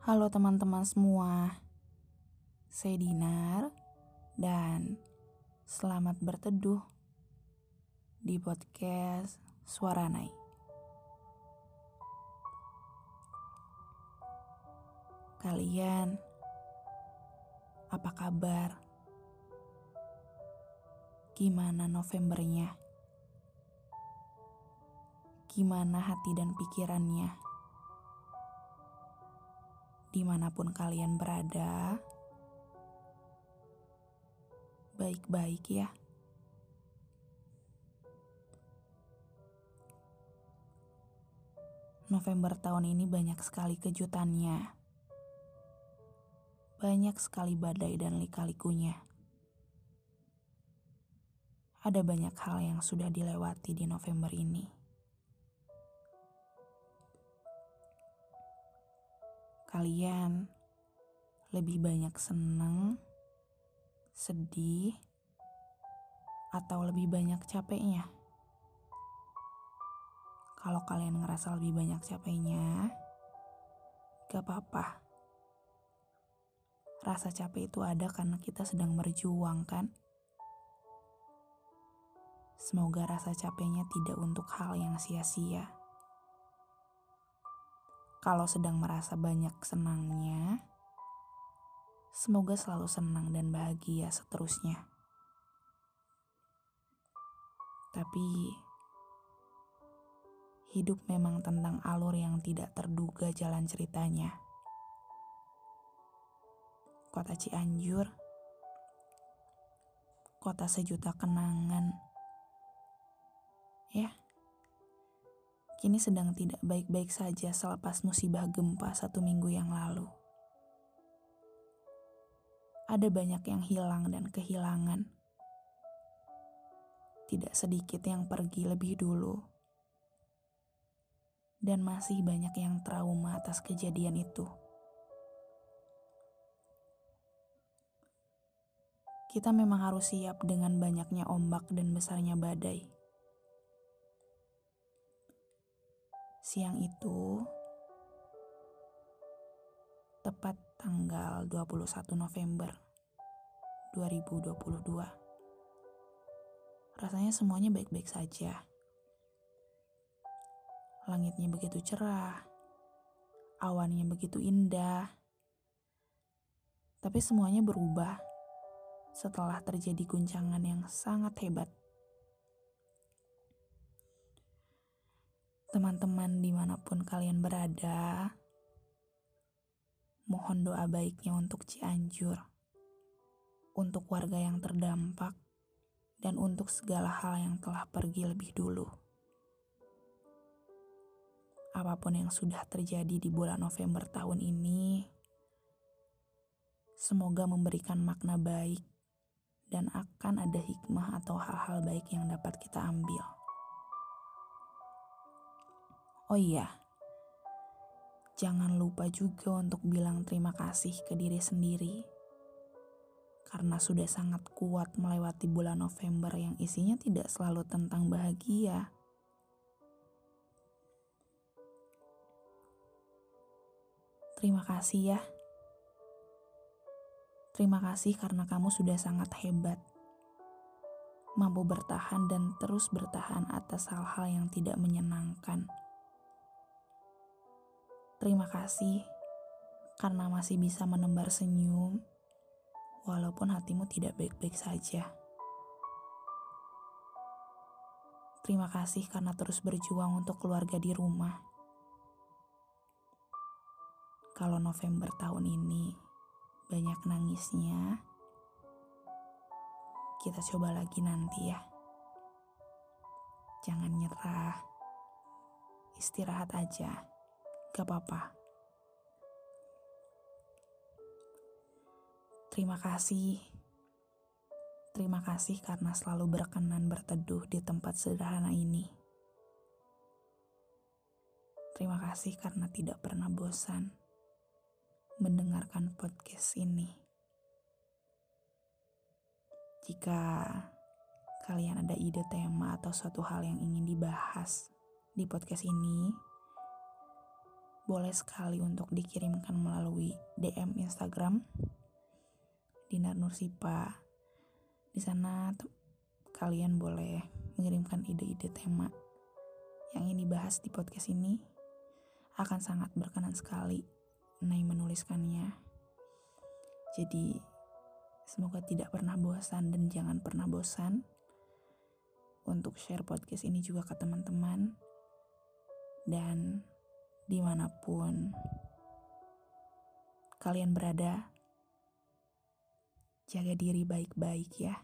Halo teman-teman semua, saya Dinar dan selamat berteduh di podcast Suara Nai. Kalian, apa kabar? Gimana Novembernya? Gimana hati dan pikirannya? Di mana pun kalian berada, baik-baik ya. November tahun ini banyak sekali kejutannya. Banyak sekali badai dan lika-likunya. Ada banyak hal yang sudah dilewati di November ini. Kalian lebih banyak senang, sedih, atau lebih banyak capeknya? Kalau kalian ngerasa lebih banyak capeknya, gak apa-apa. Rasa capek itu ada karena kita sedang berjuang, kan? Semoga rasa capeknya tidak untuk hal yang sia-sia kalau sedang merasa banyak senangnya, semoga selalu senang dan bahagia seterusnya. Tapi, hidup memang tentang alur yang tidak terduga jalan ceritanya. Kota Cianjur, kota sejuta kenangan. Ya kini sedang tidak baik-baik saja selepas musibah gempa satu minggu yang lalu. Ada banyak yang hilang dan kehilangan. Tidak sedikit yang pergi lebih dulu. Dan masih banyak yang trauma atas kejadian itu. Kita memang harus siap dengan banyaknya ombak dan besarnya badai Siang itu, tepat tanggal 21 November 2022. Rasanya semuanya baik-baik saja. Langitnya begitu cerah, awannya begitu indah. Tapi semuanya berubah setelah terjadi guncangan yang sangat hebat Teman-teman di mana pun kalian berada, mohon doa baiknya untuk Cianjur, untuk warga yang terdampak, dan untuk segala hal yang telah pergi lebih dulu. Apa pun yang sudah terjadi di bulan November tahun ini, semoga memberikan makna baik dan akan ada hikmah atau hal-hal baik yang dapat kita ambil. Oh iya, jangan lupa juga untuk bilang terima kasih ke diri sendiri. Karena sudah sangat kuat melewati bulan November yang isinya tidak selalu tentang bahagia. Terima kasih ya. Terima kasih karena kamu sudah sangat hebat. Mampu bertahan dan terus bertahan atas hal-hal yang tidak menyenangkan. Terima kasih karena masih bisa menembar senyum, walaupun hatimu tidak baik-baik saja. Terima kasih karena terus berjuang untuk keluarga di rumah. Kalau November tahun ini banyak nangisnya, kita coba lagi nanti ya. Jangan nyerah, istirahat aja. Gak apa-apa. Terima kasih. Terima kasih karena selalu berkenan berteduh di tempat sederhana ini. Terima kasih karena tidak pernah bosan mendengarkan podcast ini. Jika kalian ada ide tema atau suatu hal yang ingin dibahas di podcast ini, boleh sekali untuk dikirimkan melalui DM Instagram Dinar Nursipa. Di sana kalian boleh mengirimkan ide-ide tema yang ini bahas di podcast ini. Akan sangat berkenan sekali Nai menuliskannya. Jadi semoga tidak pernah bosan dan jangan pernah bosan untuk share podcast ini juga ke teman-teman dan di mana pun kalian berada, jaga diri baik-baik ya.